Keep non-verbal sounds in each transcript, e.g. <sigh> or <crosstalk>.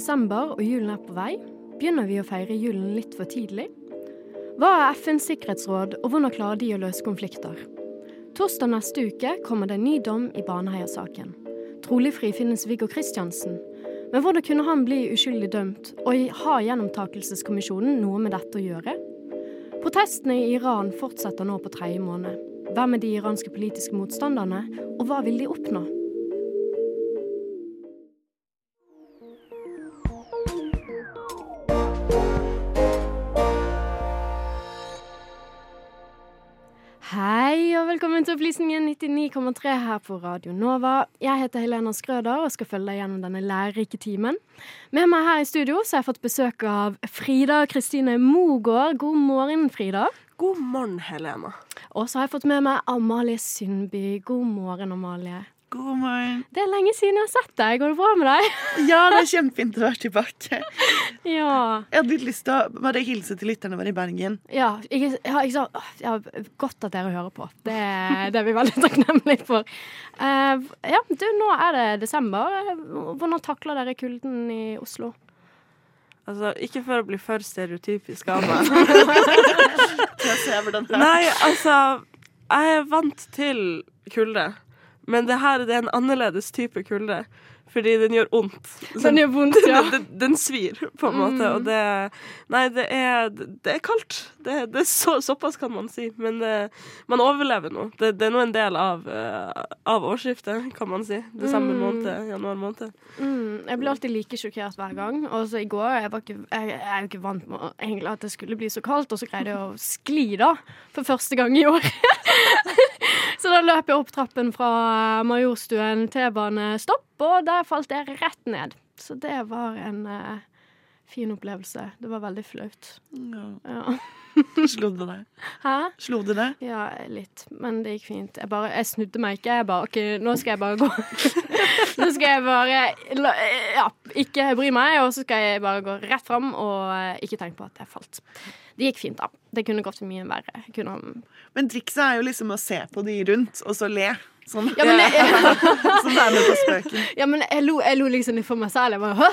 desember og julen er på vei. Begynner vi å feire julen litt for tidlig? Hva er FNs sikkerhetsråd, og hvordan klarer de å løse konflikter? Torsdag neste uke kommer det en ny dom i Baneheia-saken. Trolig frifinnes Viggo Kristiansen. Men hvordan kunne han bli uskyldig dømt, og har Gjennomtakelseskommisjonen noe med dette å gjøre? Protestene i Iran fortsetter nå på tredje måned. Hvem er de iranske politiske motstanderne, og hva vil de oppnå? Hei og velkommen til Opplysningen 99,3 her på Radio Nova. Jeg heter Helena Skrøder og skal følge deg gjennom denne lærerike timen. Med meg her i studio så har jeg fått besøk av Frida Kristine Mogård. God morgen, Frida. God morgen, Helena. Og så har jeg fått med meg Amalie Sundby. God morgen, Amalie. God morgen. Det er lenge siden jeg har sett deg. Går det bra med deg? <laughs> Ja, det er kjempefint å være tilbake. <laughs> Ja. Jeg hadde litt lyst til å bare hilse til lytterne våre i Bergen. Ja, ikke, ja, ikke sant? ja, Godt at dere hører på. Det, det er vi veldig takknemlige for. Uh, ja, du, nå er det desember. Hvordan takler dere kulden i Oslo? Altså, ikke for å bli for stereotypisk av meg. <laughs> Nei, altså Jeg er vant til kulde. Men det her det er en annerledes type kulde. Fordi den gjør vondt. Den gjør vondt, ja. den, den, svir, på en måte. Mm. Og det Nei, det er, det er kaldt. Det, det er så, såpass kan man si. Men det, man overlever nå. Det, det, er nå en del av, uh, av årsskiftet, kan man si. Desember mm. måned, januar måned. Mm. Jeg blir alltid like sjokkert hver gang. Og så i går Jeg, ikke, jeg, jeg er jo ikke vant med egentlig at det skulle bli så kaldt, og så greide jeg å skli, da. For første gang i år. <laughs> Så da løp jeg opp trappen fra Majorstuen T-banestopp, og der falt jeg rett ned. Så det var en uh, fin opplevelse. Det var veldig flaut. Ja. ja. <laughs> Slo du deg? Hæ? Slo du deg? Ja, litt. Men det gikk fint. Jeg, bare, jeg snudde meg ikke. Jeg bare OK, nå skal jeg bare gå. <laughs> nå skal jeg bare ja, ikke bry meg, og så skal jeg bare gå rett fram og eh, ikke tenke på at jeg falt. Det gikk fint, da. Det kunne gått mye verre. Kunne... Men trikset er jo liksom å se på de rundt, og så le. Sånn. Ja, men jeg, <laughs> sånn er med på spøken. Ja, men jeg lo, jeg lo liksom litt for meg selv. Jeg bare <laughs>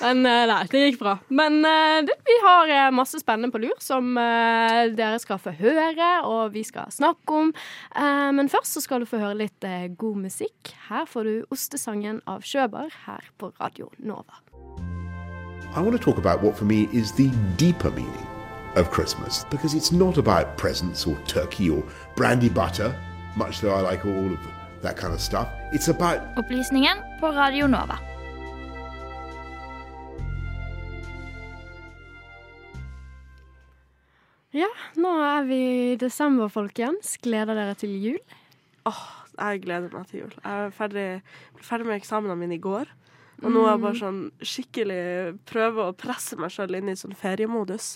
Men eh, nei, det gikk bra. Men uh, det, vi har eh, masse spennende på lur som uh, dere skal få høre, og vi skal snakke om. Uh, men først så skal du få høre litt god musikk. Her får du Ostesangen av Sjøberg her på Radio Nova. I want to talk about what for me is the deeper meaning of Christmas because it's not about presents or turkey or brandy butter, much though I like all of that kind of stuff. It's about Opplysningen på Radio Nova. Ja, nå er vi i desember, folkens. Gleder dere til jul? Åh, oh, jeg gleder meg til jul. Jeg ble ferdig, ble ferdig med eksamenene mine i går. Og nå er jeg bare mm. sånn skikkelig prøver å presse meg sjøl inn i sånn feriemodus.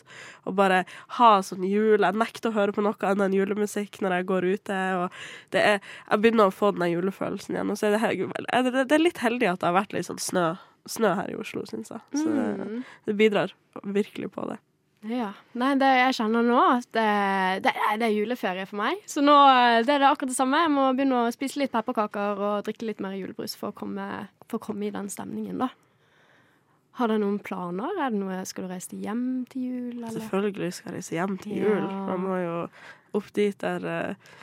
Og bare ha sånn jul. Jeg nekter å høre på noe annet enn julemusikk når jeg går ute. Og det er, jeg begynner å få den julefølelsen igjen. Og så er det, det, det er litt heldig at det har vært litt sånn snø, snø her i Oslo, syns jeg. Så det, mm. det bidrar virkelig på det. Ja. Nei, det jeg kjenner nå, at det, det, det, er juleferie for meg. Så nå det er det akkurat det samme. Jeg må begynne å spise litt pepperkaker og drikke litt mer julebrus for å komme, for å komme i den stemningen, da. Har dere noen planer? Er det noe, Skal du reise hjem til jul? Eller? Selvfølgelig skal jeg reise hjem til jul. Ja. Man må jo opp dit der uh,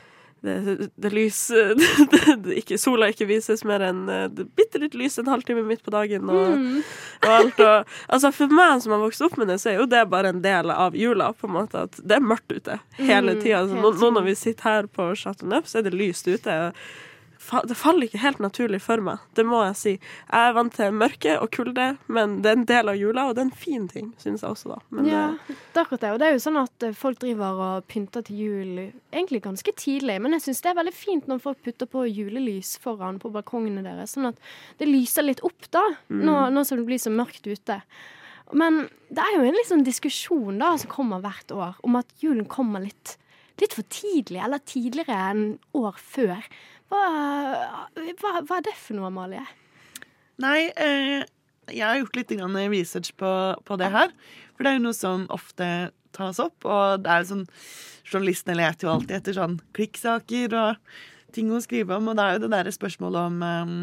det, det lys <laughs> det, ikke, Sola ikke vises mer enn eh, bitte litt lys en halvtime midt på dagen. Og, mm. og alt og, altså For meg som har vokst opp med det, så er jo det bare en del av jula. på en måte At det er mørkt ute hele mm, tida. Altså, nå, nå, når vi sitter her på Chateau Neuf, så er det lyst ute. Og, det faller ikke helt naturlig for meg, det må jeg si. Jeg er vant til mørke og kulde, men det er en del av jula, og det er en fin ting, syns jeg også, da. Men, ja, det er akkurat det. Og det er jo sånn at eh, folk driver og pynter til jul egentlig ganske tidlig, men jeg syns det er veldig fint når folk putter på julelys foran på balkongene deres, sånn at det lyser litt opp, da, mm. nå, nå som det blir så mørkt ute. Men det er jo en liksom diskusjon da som kommer hvert år, om at julen kommer litt, litt for tidlig, eller tidligere enn år før. Hva, hva, hva, er det for noe, Amalie? Nei, eh, jeg har gjort litt research på, på, det her. For det er jo noe som ofte tas opp, og det er jo sånn Journalistene leter jo alltid etter sånn klikksaker og ting å skrive om, og det er jo det derre spørsmålet om um,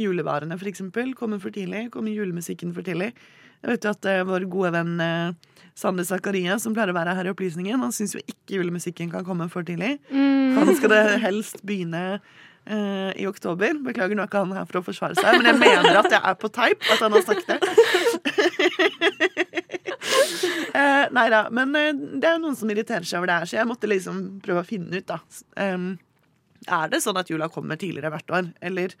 julevarene, eksempel, kommer for tidlig. Kommer julemusikken for tidlig. Jeg vet jo at uh, vår gode venn uh, Sander Zakaria, som pleier å være her i Opplysningen, han syns jo ikke julemusikken kan komme for tidlig. Mm. Han skal det helst begynne uh, i oktober. Beklager, nå er ikke han her for å forsvare seg, men jeg mener at jeg er på teip, at han har sagt det. uh, <laughs> nei da, men det er noen som irriterer seg over det her, så jeg måtte liksom prøve å finne ut, da. Um, er det sånn at jula kommer tidligere hvert år, eller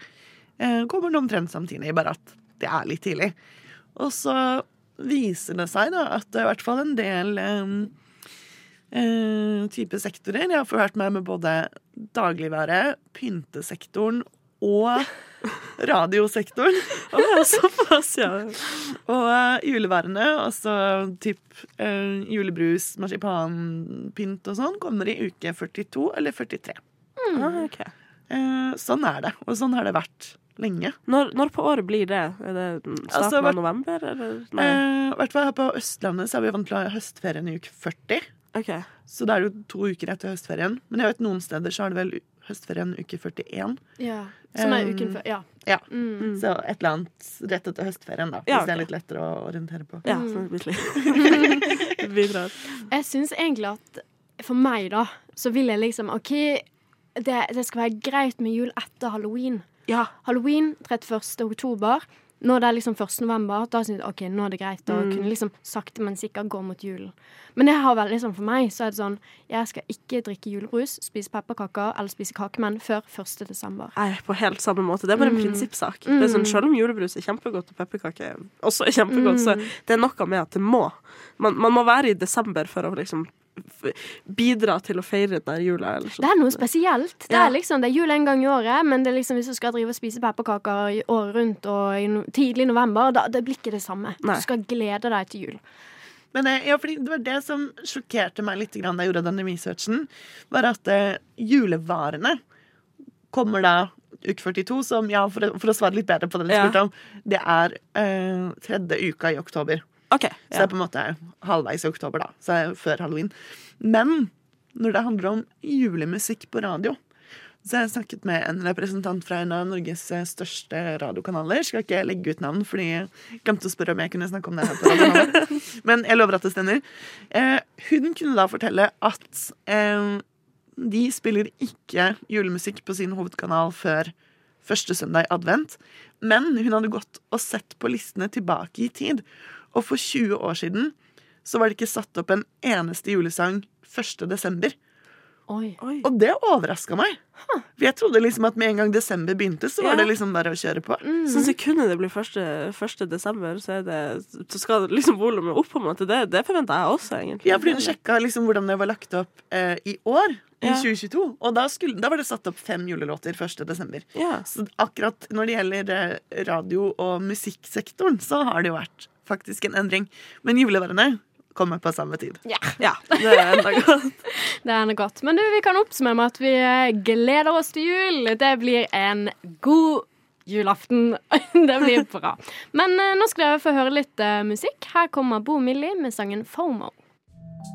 kommer den omtrent samtidig, bare at det er litt tidlig? Og så viser det seg da at det er i hvert fall en del um, uh, type sektorer. Jeg har forhørt meg med både dagligvare, pyntesektoren og <laughs> radiosektoren. oh, såpass, ja. Og uh, juleværene, altså typ uh, julebrus, marsipanpynt og sånn, kommer i uke 42 eller 43. Mm. Ah, okay. uh, sånn er det, og sånn har det vært lenge. Når, når, på året blir det? Er det starten altså, av november? Eller? Nei. Eh, hvert fall her på Østlandet så er vi vant til å ha høstferien i uke 40. Okay. Så da er det jo to uker etter høstferien. Men jeg vet noen steder så er det vel høstferien uke 41. Ja, Som er uken før. Ja. ja. Mm. Så et eller annet rett etter høstferien, da. Ja, hvis okay. det er litt lettere å orientere på. Ja, sånn <laughs> det. Jeg syns egentlig at for meg, da, så vil jeg liksom OK, det, det skal være greit med jul etter halloween. Ja, halloween 31. oktober. Når det er liksom 1. november, da synes jeg OK, nå er det greit å mm. kunne liksom sakte, men sikkert gå mot julen. Men jeg har vel liksom for meg så er det sånn Jeg skal ikke drikke julebrus, spise pepperkaker eller spise kakemenn før 1. desember. Nei, på helt samme måte. Det er bare en mm. prinsippsak. Mm. Det er sånn, mm. Selv om julebrus er kjempegodt og pepperkaker også er kjempegodt, mm. så det er noe med at det må. Man, man må være i desember for å liksom bidra til å feire den jula. det er noe spesielt. Det er liksom, det er jul en gang i året, men det er liksom, hvis du skal drive og spise pepperkaker året rundt og i no, tidlig november, da det blir ikke det samme. Nei. Du skal glede deg til jul. Men eh, ja, fordi Det var det som sjokkerte meg litt da jeg gjorde denne researchen. Var at uh, julevarene kommer da uke 42, som ja, for, for, å svare litt bedre på det du spurte om, det er uh, tredje uka i oktober. Okay, ja. Så det er på en måte halvveis i oktober, da. Så er før halloween. Men når det handler om julemusikk på radio, så jeg har snakket med en representant fra en av Norges største radiokanaler. Skal ikke legge ut navn, fordi jeg glemte å spørre om jeg kunne snakke om det her på. <laughs> Men jeg lover at det stemmer. Eh, hun kunne da fortelle at eh, de spiller ikke julemusikk på sin hovedkanal før første søndag i advent. Men hun hadde gått og sett på listene tilbake i tid. Og for 20 år siden så var det ikke satt opp en eneste julesang 1. desember. Oi. Og det overraska meg. Huh. For jeg trodde liksom at med en gang desember begynte, så var ja. det liksom bare å kjøre på. Mm. Så sekundet det blir 1. desember, så, det, så skal liksom volumet opp, på en måte. Det, det forventa jeg også, egentlig. Ja, fordi hun sjekka liksom hvordan det var lagt opp eh, i år. I ja. 2022. Og da, skulle, da, var det satt opp fem julelåter 1. desember. Ja. Så akkurat når det gjelder eh, radio- og musikksektoren, så har det jo vært faktisk en endring. Men julevarene kommer på samme tid. Ja. ja det er enda godt. <laughs> det er enda godt. Men du, vi kan oppsummere med at vi eh, gleder oss til jul. Det blir en god julaften. <laughs> det blir bra. Men uh, nå skal dere få høre litt uh, musikk. Her kommer Bo Millie med sangen FOMO.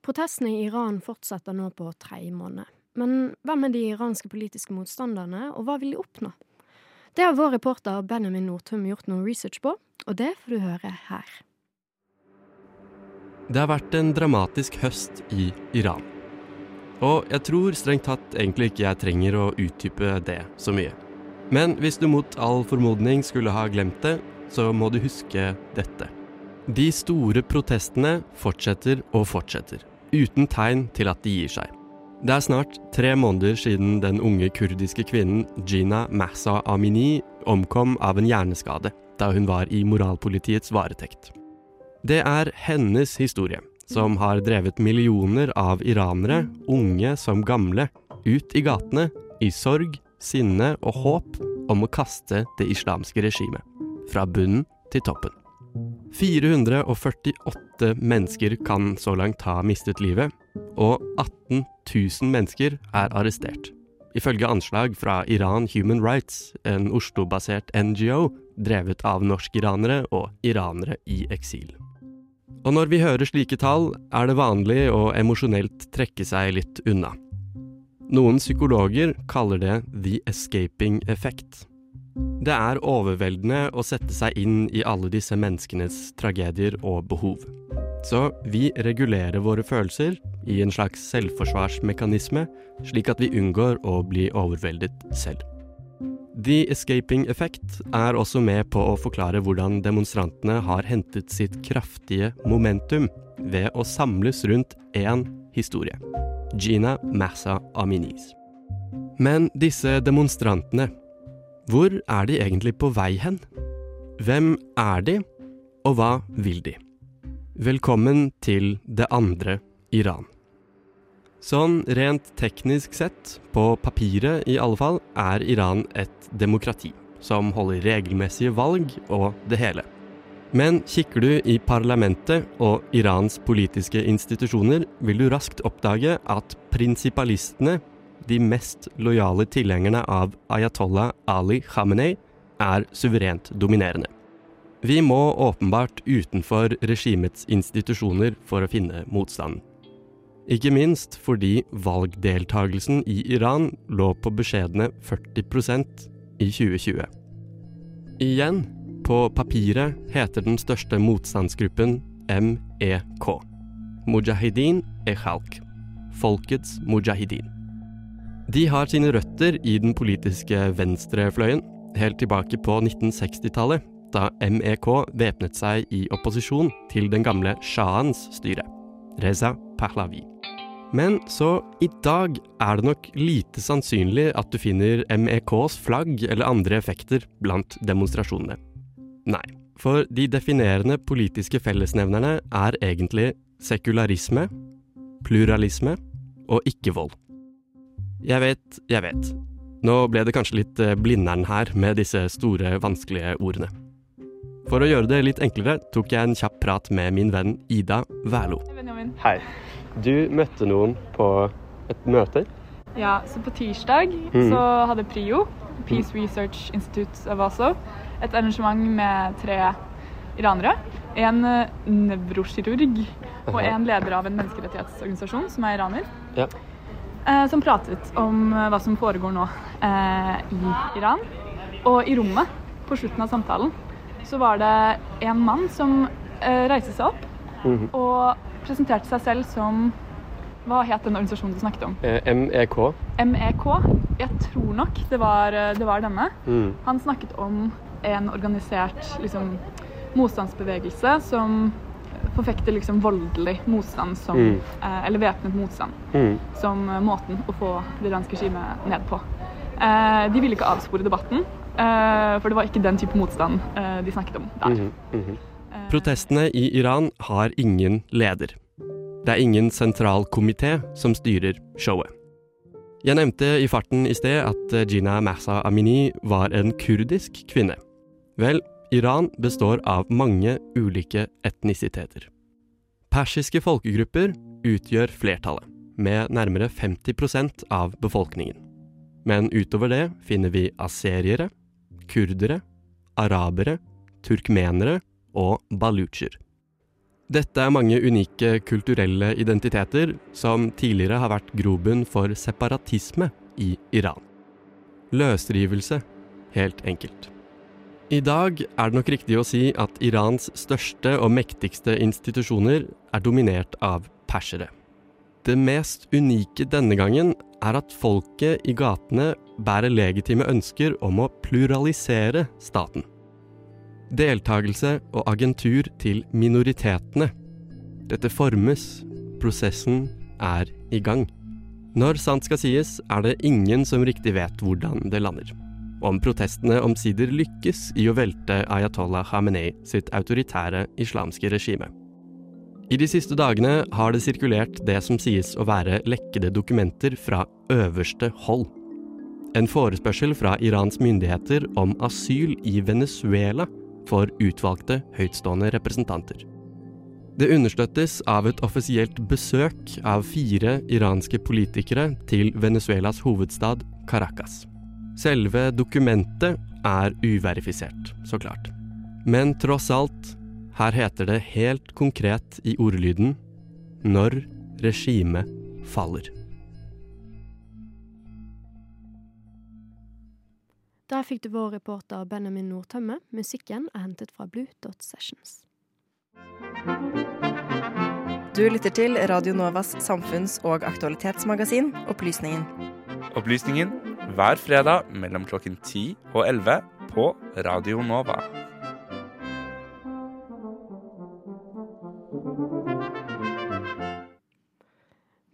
Protestene i Iran fortsetter nå på tredje måned. Men hvem er de iranske politiske motstanderne, og hva vil de oppnå? Det har vår reporter Benjamin Nordtum gjort noe research på, og det får du høre her. Det har vært en dramatisk høst i Iran. Og jeg tror strengt tatt egentlig ikke jeg trenger å utdype det så mye. Men hvis du mot all formodning skulle ha glemt det, så må du huske dette. De store protestene fortsetter og fortsetter uten tegn til at de gir seg. Det er snart tre måneder siden den unge kurdiske kvinnen Gina Mahsa Amini omkom av en hjerneskade da hun var i moralpolitiets varetekt. Det er hennes historie som har drevet millioner av iranere, unge som gamle, ut i gatene i sorg, sinne og håp om å kaste det islamske regimet. Fra bunnen til toppen. 448 mennesker kan så langt ha mistet livet, og 18 000 mennesker er arrestert. Ifølge anslag fra Iran Human Rights, en Oslo-basert NGO drevet av norsk-iranere og iranere i eksil. Og når vi hører slike tall, er det vanlig å emosjonelt trekke seg litt unna. Noen psykologer kaller det the escaping effect. Det er overveldende å sette seg inn i alle disse menneskenes tragedier og behov. Så vi regulerer våre følelser i en slags selvforsvarsmekanisme, slik at vi unngår å bli overveldet selv. The escaping effect er også med på å forklare hvordan demonstrantene har hentet sitt kraftige momentum ved å samles rundt én historie. Gina Massa Aminis. Men disse demonstrantene, hvor er de egentlig på vei hen? Hvem er de, og hva vil de? Velkommen til det andre Iran. Sånn rent teknisk sett, på papiret i alle fall, er Iran et demokrati som holder regelmessige valg og det hele. Men kikker du i parlamentet og Irans politiske institusjoner, vil du raskt oppdage at prinsipalistene, de mest lojale tilhengerne av ayatollah Ali Khamenei, er suverent dominerende. Vi må åpenbart utenfor regimets institusjoner for å finne motstand. Ikke minst fordi valgdeltagelsen i Iran lå på beskjedne 40% i 2020. Igjen, på papiret heter den største motstandsgruppen MEK. Mujahedin e Khalq. Folkets mujahidin. De har sine røtter i den politiske venstrefløyen, helt tilbake på 1960-tallet, da MEK væpnet seg i opposisjon til den gamle shahens styre, Reza Pahlavi. Men så i dag er det nok lite sannsynlig at du finner MEKs flagg eller andre effekter blant demonstrasjonene. Nei, for de definerende politiske fellesnevnerne er egentlig sekularisme, pluralisme og ikke-vold. Jeg vet, jeg vet. Nå ble det kanskje litt blindern her med disse store, vanskelige ordene. For å gjøre det litt enklere tok jeg en kjapp prat med min venn Ida Wærlo. Hei. Du møtte noen på et møte? Ja, så på tirsdag Mm. så hadde PRIO, Peace Research Institute of Oslo, et arrangement med tre iranere. En eh, nevrokirurg og en leder av en menneskerettighetsorganisasjon som er iraner. Ja. Eh, Som pratet om eh, hva som foregår nå eh, i Iran. Og i rommet på slutten av samtalen så var det en mann som reiste seg opp Mhm. og presenterte seg selv som Hva het den organisasjonen du snakket om? MEK. MEK. Jeg tror nok det var, det var denne. Mm. Han snakket om en organisert liksom, motstandsbevegelse som forfekter liksom voldelig motstand som Mm. eh, Eller væpnet motstand Mm. som eh, måten å få det iranske regimet ned på. Eh, de ville ikke avspore debatten, eh, for det var ikke den type motstand eh, de snakket om der. Mm -hmm. Protestene i Iran har ingen leder. Det er ingen sentral komité som styrer showet. Jeg nevnte i farten i sted at Gina Mahsa Amini var en kurdisk kvinne. Vel, Iran består av mange ulike etnisiteter. Persiske folkegrupper utgjør flertallet, med nærmere 50% av befolkningen. Men utover det finner vi aseriere, kurdere, arabere, turkmenere og balutsjer. Dette er mange unike kulturelle identiteter som tidligere har vært grobunn for separatisme i Iran. Løsrivelse, helt enkelt. I dag er det nok riktig å si at Irans største og mektigste institusjoner er dominert av persere. Det mest unike denne gangen er at folket i gatene bærer legitime ønsker om å pluralisere staten. Deltagelse og agentur til minoritetene. Dette formes, prosessen er i gang. Når sant skal sies, er det ingen som riktig vet hvordan det lander. Om protestene omsider lykkes i å velte Ayatollah Khamenei sitt autoritære islamske regime. I de siste dagene har det sirkulert det som sies å være lekkede dokumenter fra øverste hold. en forespørsel fra Irans myndigheter om asyl i Venezuela for utvalgte høytstående representanter. Det understøttes av et offisielt besøk av fire iranske politikere til Venezuelas hovedstad Caracas. Selve dokumentet er uverifisert, så klart. Men tross alt, her heter det helt konkret i ordlyden når regimet faller. Der fikk du vår reporter Benjamin Nordtømme. Musikken er hentet fra Blue Dot Sessions. Du lytter til Radio Novas samfunns- og aktualitetsmagasin Opplysningen. Opplysningen hver fredag mellom klokken 10 og 11 på Radio Nova.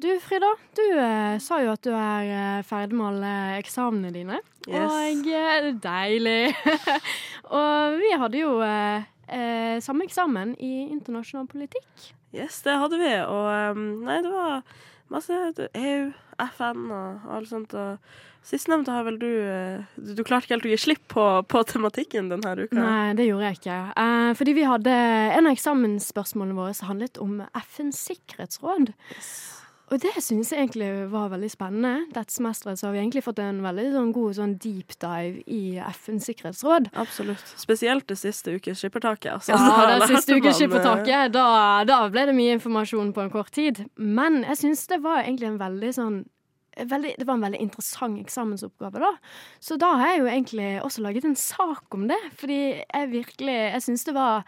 Du Frida, du eh, sa jo at du er eh, ferdig med alle eksamene dine. Yes. Og eh, deilig. <laughs> og vi hadde jo eh, eh, samme eksamen i internasjonal politikk. Yes, det hadde vi. Og um, nei, det var masse EU, FN og alt sånt. Og sistnevnte har vel du eh, Du, du klarte ikke helt å gi slipp på, på tematikken denne uka? Nei, det gjorde jeg ikke. Eh, fordi vi hadde En av eksamensspørsmålene våre som handlet om FNs sikkerhetsråd. Og det syns jeg egentlig var veldig spennende. Dette semesteret så har vi egentlig fått en veldig sånn, god sånn deep dive i FNs sikkerhetsråd. Absolutt. Spesielt det siste ukes skippertaket. Altså. Ja, <laughs> det siste ukes skippertaket. Da, da ble det mye informasjon på en kort tid. Men jeg syns det var egentlig en veldig sånn Veldig, det var en veldig interessant eksamensoppgave, da. Så da har jeg jo egentlig også laget en sak om det. Fordi jeg virkelig Jeg syns det var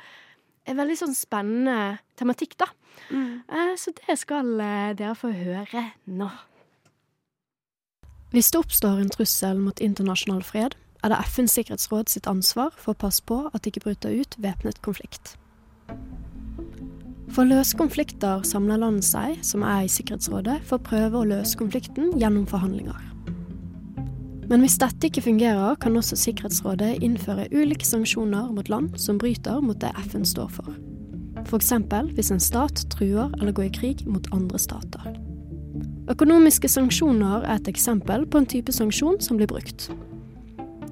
en veldig sånn spennende tematikk, da. Eh, Så det skal eh, dere få høre nå. Hvis det oppstår en trussel mot internasjonal fred, er det FNs sikkerhetsråd sitt ansvar for å passe på at det ikke bryter ut væpnet konflikt. For å løse konflikter samler land seg, som er i Sikkerhetsrådet, for å prøve å løse konflikten gjennom forhandlinger. Men hvis dette ikke fungerer, kan også Sikkerhetsrådet innføre ulike sanksjoner mot land som bryter mot det FN står for. F.eks. hvis en stat truer eller går i krig mot andre stater. Økonomiske sanksjoner er et eksempel på en type sanksjon som blir brukt.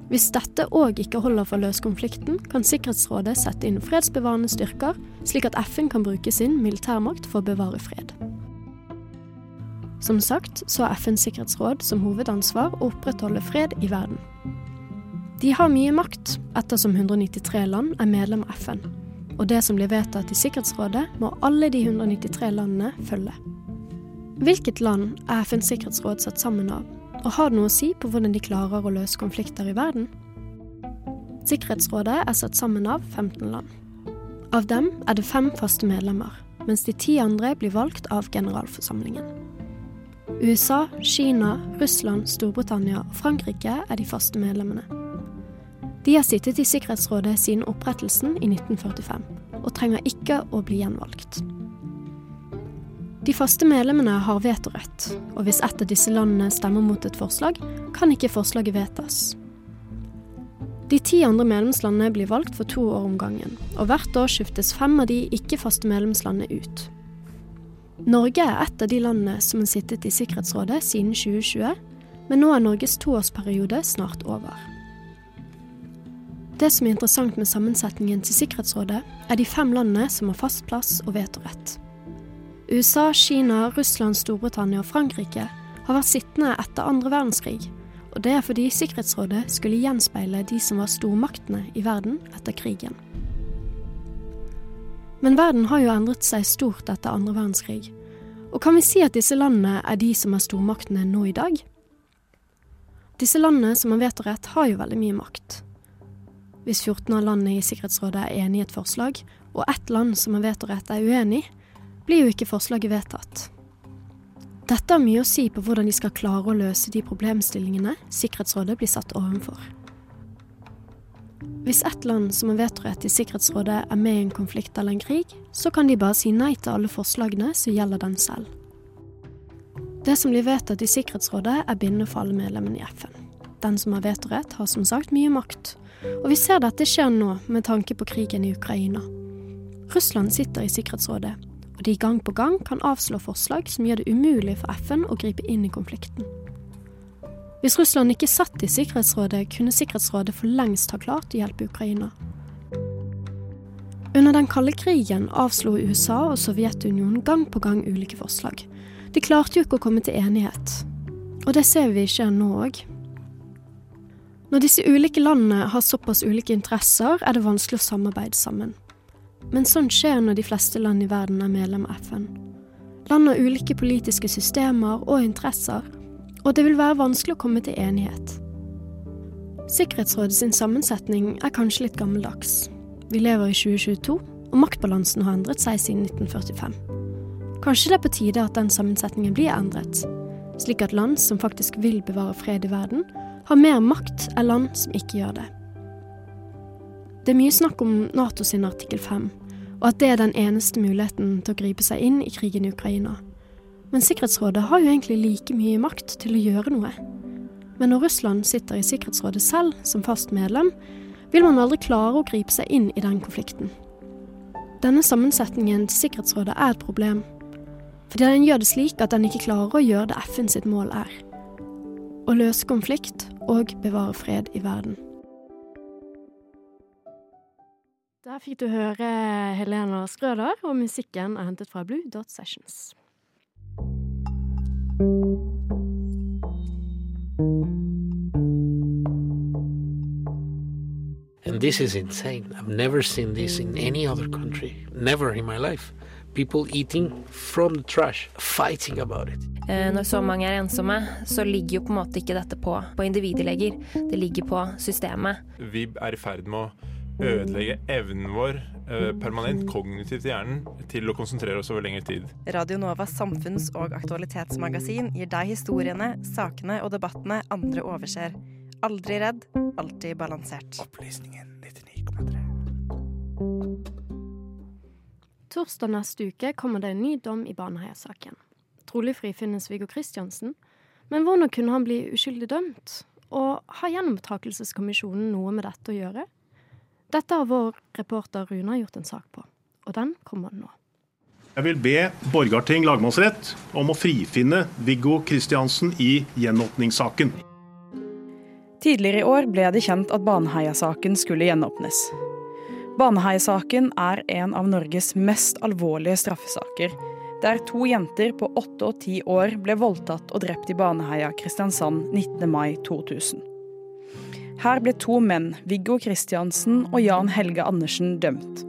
Hvis dette òg ikke holder for å løse konflikten, kan Sikkerhetsrådet sette inn fredsbevarende styrker, slik at FN kan bruke sin militærmakt for å bevare fred. Som sagt så har FNs sikkerhetsråd som hovedansvar å opprettholde fred i verden. De har mye makt, ettersom 193 land er medlem av FN. Og det som blir vedtatt i Sikkerhetsrådet, må alle de 193 landene følge. Hvilket land er FNs sikkerhetsråd satt sammen av, og har det noe å si på hvordan de klarer å løse konflikter i verden? Sikkerhetsrådet er satt sammen av 15 land. Av dem er det fem faste medlemmer, mens de ti andre blir valgt av generalforsamlingen. USA, Kina, Russland, Storbritannia og Frankrike er de faste medlemmene. De har sittet i Sikkerhetsrådet siden opprettelsen i 1945, og trenger ikke å bli gjenvalgt. De faste medlemmene har vetorett, og hvis et av disse landene stemmer mot et forslag, kan ikke forslaget vedtas. De ti andre medlemslandene blir valgt for to år om gangen, og hvert år skiftes fem av de ikke-faste medlemslandene ut. Norge er et av de landene som har sittet i Sikkerhetsrådet siden 2020, men nå er Norges toårsperiode snart over. Det som er interessant med sammensetningen til Sikkerhetsrådet, er de fem landene som har fast plass og vetorett. USA, Kina, Russland, Storbritannia og Frankrike har vært sittende etter andre verdenskrig, og det er fordi Sikkerhetsrådet skulle gjenspeile de som var stormaktene i verden etter krigen. Men verden har jo endret seg stort etter andre verdenskrig, og kan vi si at disse landene er de som er stormaktene nå i dag? Disse landene som man vet og rett, har jo veldig mye makt. Hvis 14 av landene i Sikkerhetsrådet er enig i et forslag, og ett land som man vet og rett er uenig, blir jo ikke forslaget vedtatt. Dette har mye å si på hvordan de skal klare å løse de problemstillingene Sikkerhetsrådet blir satt overfor. Hvis ett land som har vetorett i Sikkerhetsrådet er med i en konflikt eller en krig, så kan de bare si nei til alle forslagene som gjelder den selv. Det som blir vedtatt i Sikkerhetsrådet er bindende for alle medlemmene i FN. Den som har vetorett, har som sagt mye makt, og vi ser dette skjer nå med tanke på krigen i Ukraina. Russland sitter i Sikkerhetsrådet, og de gang på gang kan avslå forslag som gjør det umulig for FN å gripe inn i konflikten. Hvis Russland ikke satt i Sikkerhetsrådet, kunne Sikkerhetsrådet for lengst ha klart å hjelpe Ukraina. Under den kalde krigen avslo USA og Sovjetunionen gang på gang ulike forslag. De klarte jo ikke å komme til enighet. Og det ser vi skjer nå òg. Når disse ulike landene har såpass ulike interesser, er det vanskelig å samarbeide sammen. Men sånn skjer når de fleste land i verden er medlem av FN. Land har ulike politiske systemer og interesser, og det vil være vanskelig å komme til enighet. Sikkerhetsrådet sin sammensetning er kanskje litt gammeldags. Vi lever i 2022, og maktbalansen har endret seg siden 1945. Kanskje det er på tide at den sammensetningen blir endret, slik at land som faktisk vil bevare fred i verden, har mer makt enn land som ikke gjør det. Det er mye snakk om Nato sin artikkel 5, og at det er den eneste muligheten til å gripe seg inn i krigen i Ukraina. Men Sikkerhetsrådet har jo egentlig like mye makt til å gjøre noe. Men når Russland sitter i Sikkerhetsrådet selv som fast medlem, vil man aldri klare å gripe seg inn i den konflikten. Denne sammensetningen til Sikkerhetsrådet er et problem, fordi den gjør det slik at den ikke klarer å gjøre det FN sitt mål er. Å løse konflikt og bevare fred i verden. Der fikk du høre Helena Skrøder, og musikken er hentet fra Blue Dot Sessions. And this is insane. I've never seen this in any other country. Never in my life. People eating from the trash, fighting about it. Eh, når så mange er ensomme, så ligger jo på en måte ikke dette på, på individeleger. Det ligger på systemet. Vi er i ferd med å ødelegge evnen vår eh, permanent kognitivt i hjernen til å konsentrere oss over lengre tid. Radio Novas samfunns- og aktualitetsmagasin gir deg historiene, sakene og debattene andre overser. Aldri redd, alltid balansert. Opplysningen 99,3. Torsdag neste uke kommer det en ny dom i Baneheia-saken. Trolig frifinnes Viggo Kristiansen, men hvordan kunne han bli uskyldig dømt? Og har Gjenopptakelseskommisjonen noe med dette å gjøre? Dette har vår reporter Runa gjort en sak på, og den kommer nå. Jeg vil be Borgarting lagmannsrett om å frifinne Viggo Kristiansen i gjenåpningssaken. Tidligere i år ble det kjent at Baneheia-saken skulle gjenåpnes. Baneheia-saken er en av Norges mest alvorlige straffesaker, der to jenter på åtte og ti år ble voldtatt og drept i Baneheia, Kristiansand 19. mai 2000. Her ble to menn, Viggo Kristiansen og Jan Helge Andersen, dømt.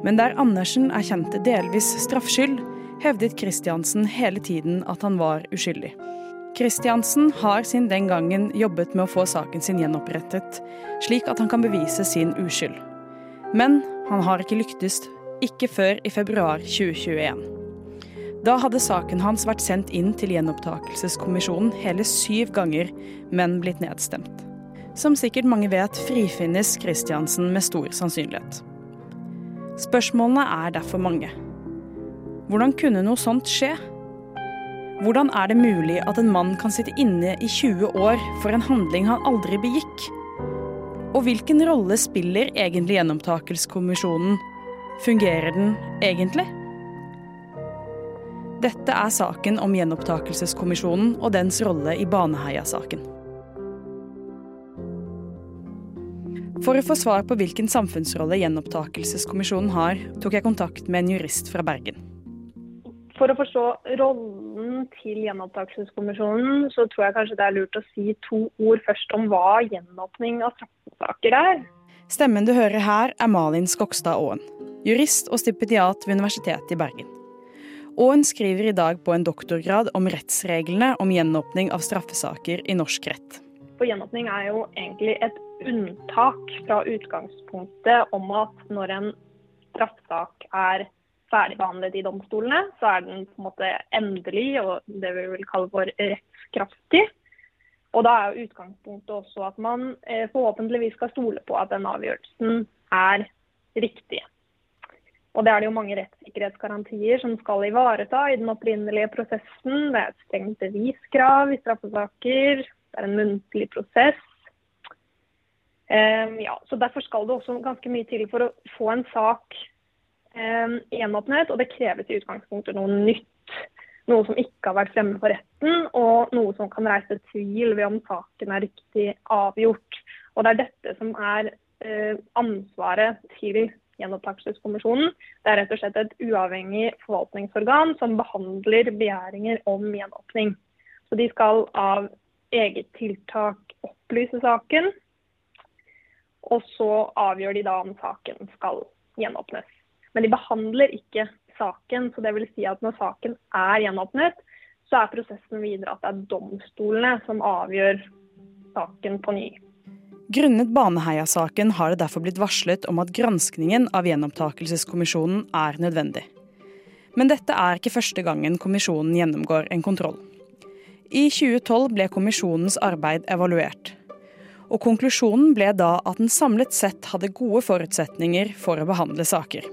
Men der Andersen erkjente delvis straffskyld, hevdet Kristiansen hele tiden at han var uskyldig. Kristiansen har siden den gangen jobbet med å få saken sin gjenopprettet, slik at han kan bevise sin uskyld. Men han har ikke lyktes, ikke før i februar 2021. Da hadde saken hans vært sendt inn til gjenopptakelseskommisjonen hele syv ganger, men blitt nedstemt. Som sikkert mange vet, frifinnes Kristiansen med stor sannsynlighet. Spørsmålene er derfor mange. Hvordan kunne noe sånt skje? Hvordan er det mulig at en mann kan sitte inne i 20 år for en handling han aldri begikk? Og hvilken rolle spiller egentlig gjenopptakelseskommisjonen? Fungerer den egentlig? Dette er saken om gjenopptakelseskommisjonen og dens rolle i Baneheia-saken. For å få svar på hvilken samfunnsrolle gjenopptakelseskommisjonen har, tok jeg kontakt med en jurist fra Bergen. For å forstå rollen til gjenopptakelseskommisjonen, så tror jeg kanskje det er lurt å si to ord først om hva gjenåpning av straffesaker er. Stemmen du hører her, er Malin Skogstad Aaen, jurist og stipendiat ved Universitetet i Bergen. Aaen skriver i dag på en doktorgrad om rettsreglene om gjenåpning av straffesaker i norsk rett. For gjenåpning er jo egentlig et unntak fra utgangspunktet om at når en straffesak er ferdigbehandlet i domstolene, så er den på en måte endelig og det vi vil kalle for rettskraftig. Og da er jo utgangspunktet også at man eh, forhåpentligvis skal stole på at den avgjørelsen er riktig. Og det er det jo mange rettssikkerhetsgarantier som skal ivareta i den opprinnelige prosessen. Det er et strengt beviskrav i straffesaker. Det er en muntlig prosess. Um, ja, så Derfor skal det også ganske mye til for å få en sak gjenåpnet, og det kreves i utgangspunktet noe nytt. noe som ikke har vært fremme for retten, og noe som kan reise tvil ved om saken er riktig avgjort. Og Det er dette som er eh, ansvaret til Gjenopptakelseskommisjonen. Det er rett og slett et uavhengig forvaltningsorgan som behandler begjæringer om gjenåpning. Så de skal av eget tiltak opplyse saken, og så avgjør de da om saken skal gjenåpnes. Men de behandler ikke saken, så det vil si at når saken er gjenåpnet, så er prosessen videre at det er domstolene som avgjør saken på ny. Grunnet Baneheia-saken har det derfor blitt varslet om at granskningen av gjenopptakelseskommisjonen er nødvendig. Men dette er ikke første gangen kommisjonen gjennomgår en kontroll. I 2012 ble kommisjonens arbeid evaluert. Og konklusjonen ble da at den samlet sett hadde gode forutsetninger for å behandle saker.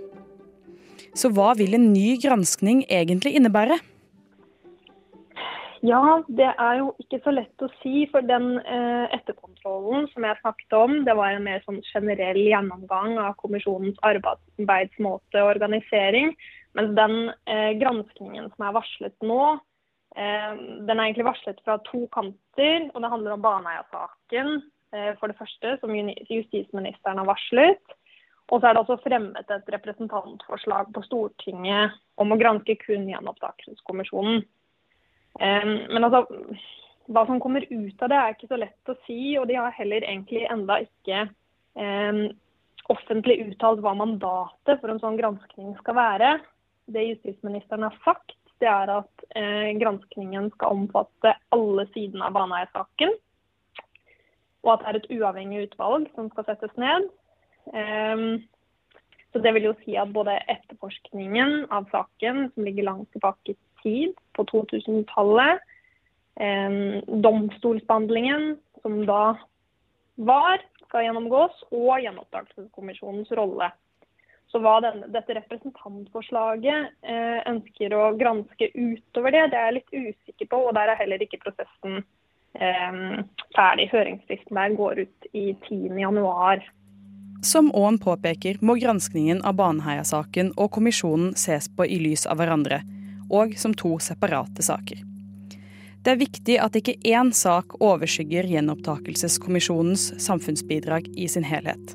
Så hva vil en ny granskning egentlig innebære? Ja, det er jo ikke så lett å si. For den eh, etterkontrollen som jeg snakket om, det var en mer sånn generell gjennomgang av kommisjonens arbeidsmåte og organisering. Mens den eh, granskningen som er varslet nå, Eh, den er egentlig varslet fra to kanter, og det handler om Baneheia-saken. Eh, for det første, som justisministeren har varslet. Og så er det også fremmet et representantforslag på Stortinget om å granske kun gjenopptakelseskommisjonen. Men altså, hva som kommer ut av det er ikke så lett å si, og de har heller egentlig enda ikke offentlig uttalt hva mandatet for en sånn granskning skal være. Det justisministeren har sagt, det er at eh, granskningen skal omfatte alle sidene av Baneheia-saken. Og at det er et uavhengig utvalg som skal settes ned. Eh, så Det vil jo si at både etterforskningen av saken, som ligger langt tilbake i tid, på 2000-tallet, eh, domstolsbehandlingen, som da var, skal gjennomgås, og gjenopptakelseskommisjonens rolle. Så hva denne, dette representantforslaget eh, ønsker å granske utover det, det er jeg litt usikker på. Og der er heller ikke prosessen ferdig. Høringsfristen der går ut i 10.1. Som Aaen påpeker, må granskningen av Baneheia-saken og kommisjonen ses på i lys av hverandre, og som to separate saker. Det er viktig at ikke én sak overskygger gjenopptakelseskommisjonens samfunnsbidrag i sin helhet.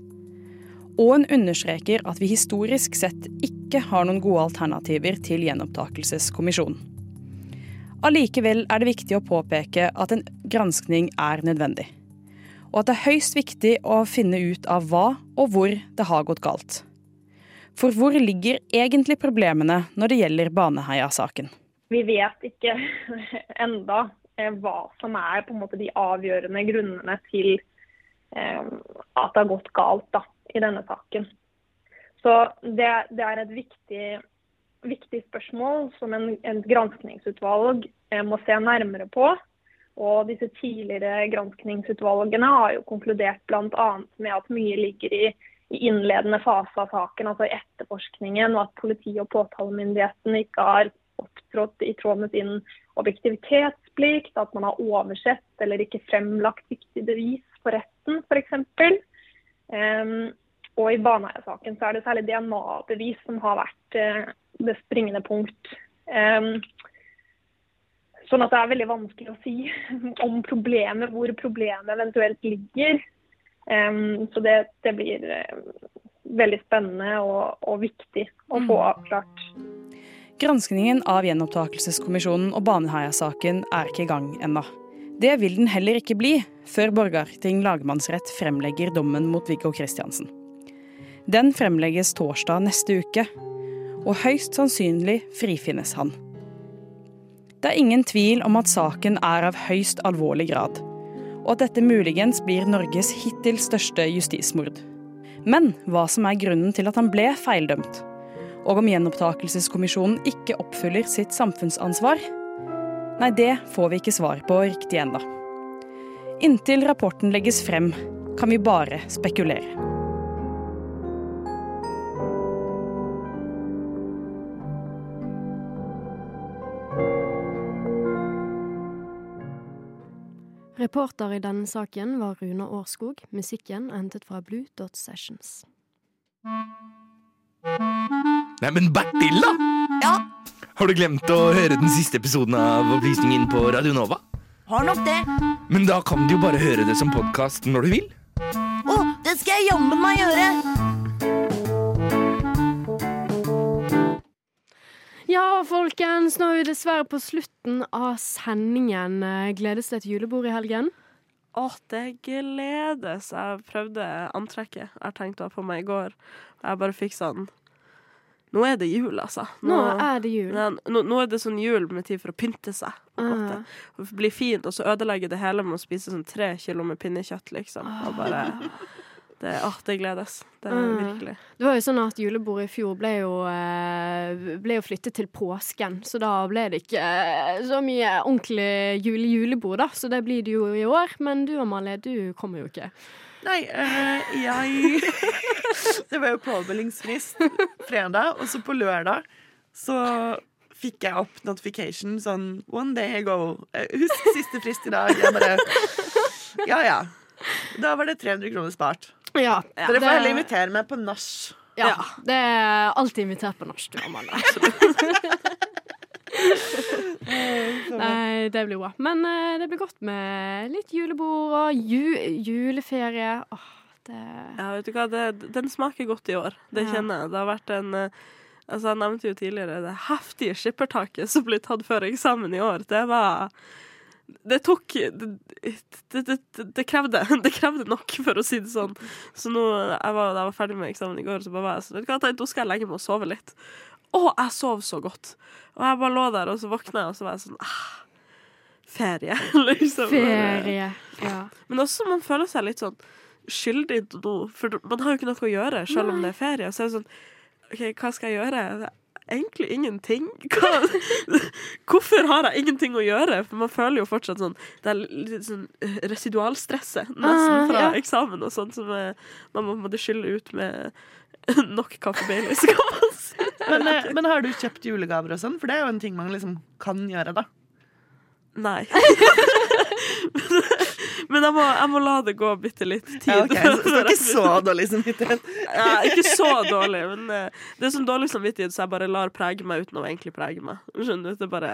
Aaen understreker at vi historisk sett ikke har noen gode alternativer til gjenopptakelseskommisjonen. Allikevel er det viktig å påpeke at en granskning er nødvendig. Og at det er høyst viktig å finne ut av hva og hvor det har gått galt. For hvor ligger egentlig problemene når det gjelder Baneheia-saken? Vi vet ikke <laughs> enda eh, hva som er på en måte de avgjørende grunnene til eh, at det har gått galt. da i denne saken. Så det, det er et viktig, viktig, spørsmål som en, en granskningsutvalg eh, må se nærmere på. Og disse tidligere granskningsutvalgene har jo konkludert bl.a. med at mye ligger i, i innledende fase av saken, altså i etterforskningen, og at politi- og påtalemyndigheten ikke har opptrådt i tråd med sin objektivitetsplikt, at man har oversett eller ikke fremlagt viktig bevis for retten, f.eks. Um, og i Baneheia-saken så er det særlig DNA-bevis som har vært uh, det springende punkt. Um, sånn at det er veldig vanskelig å si <laughs> om problemet, hvor problemet eventuelt ligger. Um, så det, det blir uh, veldig spennende og, og, viktig å få mm. avklart. Granskningen av gjenopptakelseskommisjonen og Baneheia-saken er ikke i gang ennå. Det vil den heller ikke bli før Borgarting lagmannsrett fremlegger dommen mot Viggo Kristiansen. Den fremlegges torsdag neste uke, og høyst sannsynlig frifinnes han. Det er ingen tvil om at saken er av høyst alvorlig grad, og at dette muligens blir Norges hittil største justismord. Men hva som er grunnen til at han ble feildømt, og om gjenopptakelseskommisjonen ikke oppfyller sitt samfunnsansvar, Nei, det får vi ikke svar på riktig ennå. Inntil rapporten legges frem, kan vi bare spekulere. Reporter i denne saken var Runa Årskog. Musikken er hentet fra Blue Dot Sessions. Neimen, Bertilla! Ja? Har du glemt å høre den siste episoden av Opplysningen på Radio Nova? Har nok det. Men da kan du jo bare høre det som podkast når du vil. Å, det skal jeg jammen meg gjøre. Ja, folkens, nå er vi dessverre på slutten av sendingen. Gledes det til julebord i helgen? Å, det gledes. Jeg prøvde antrekket jeg har tenkt å ha på meg i går. Jeg bare fikk sånn Nå er det jul, altså. Nå er det jul. Nå, nå er det sånn jul med tid for å pynte seg. Ah. Bli fint, og så ødelegge det hele med å spise sånn tre kilo med pinnekjøtt, liksom. Og bare det, Åh, det gledes. Det er mm. virkelig. Det var jo sånn at julebordet i fjor ble jo, eh, ble jo flyttet til påsken, så da ble det ikke eh, så mye ordentlig jule-julebord, da. Så det blir det jo i år. Men du Amalie, du kommer jo ikke. Nei, øh, jeg <laughs> Det var jo påmeldingsfrist fredag, og så på lørdag så fikk jeg opp notification sånn One day ago. Eh, Husk siste frist i dag. Jeg bare Ja ja. Da var det 300 kroner spart. Ja, Dere det- får heller invitere meg på nach. Ja, det er alltid invitert på nach, du Amalie. <laughs> Nei, det blir bra. Men eh, det blir godt med litt julebord og ju juleferie. Åh, det Ja, vet du hva, det, den smaker godt i år. Det Ja. kjenner jeg. Det har vært en eh, Altså, jeg nevnte jo tidligere det heftige skippertaket som ble tatt før eksamen i år. Det var Det tok Det, det, det, krevde, <laughs> det krevde nok, for å si det sånn. Så nå jeg var, da jeg var ferdig med eksamen i går, så bare var jeg sånn nå skal jeg legge meg og sove litt. Å, jeg sov så godt. Og jeg bare lå der, og så våkna jeg, og så var jeg sånn ah, Ferie, <laughs> liksom. Ferie. Ja. Men også man føler seg litt sånn skyldig noe, for man har jo ikke noe å gjøre selv om det er ferie. Så er det sånn OK, hva skal jeg gjøre? Egentlig ingenting. Hva? <laughs> Hvorfor har jeg ingenting å gjøre? For man føler jo fortsatt sånn Det er litt sånn eh, residualstresset nesten Ah, fra ja. eksamen og sånn som eh, man må måtte skylle ut med <laughs> nok kaffe Baileys. Men, eh, men har du kjøpt julegaver og sånn? For det er jo en ting man liksom kan gjøre, da. Nei. <laughs> Men jeg må, jeg må la det gå bitte litt tid. Ja, okay. så- det er ikke så dårlig samvittighet. Ja, ikke så dårlig, men eh, det er sånn dårlig samvittighet så jeg bare lar prege meg uten å egentlig prege meg. Skjønner du? Det bare,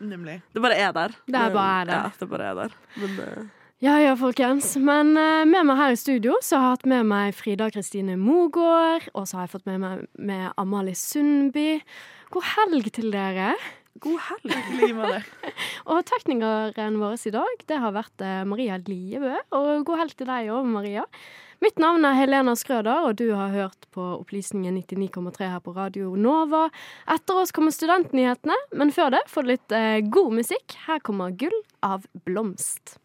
Nemlig. det bare er der. Det er bare er der. Ja, det bare er der. Men uh... Ja ja, folkens. Men uh, med meg her i studio så har jeg hatt med meg Frida Kristine Mogård. Og så har jeg fått med meg med Amalie Sundby. God helg til dere. God helg. <laughs> og teknikeren vår i dag, det har vært eh, Maria Liebø. Og god helg til deg òg, Maria. Mitt navn er Helena Skrøder, og du har hørt på Opplysningen 99,3 her på Radio Nova. Etter oss kommer studentnyhetene, men før det får du litt eh, god musikk. Her kommer Gull av Blomst.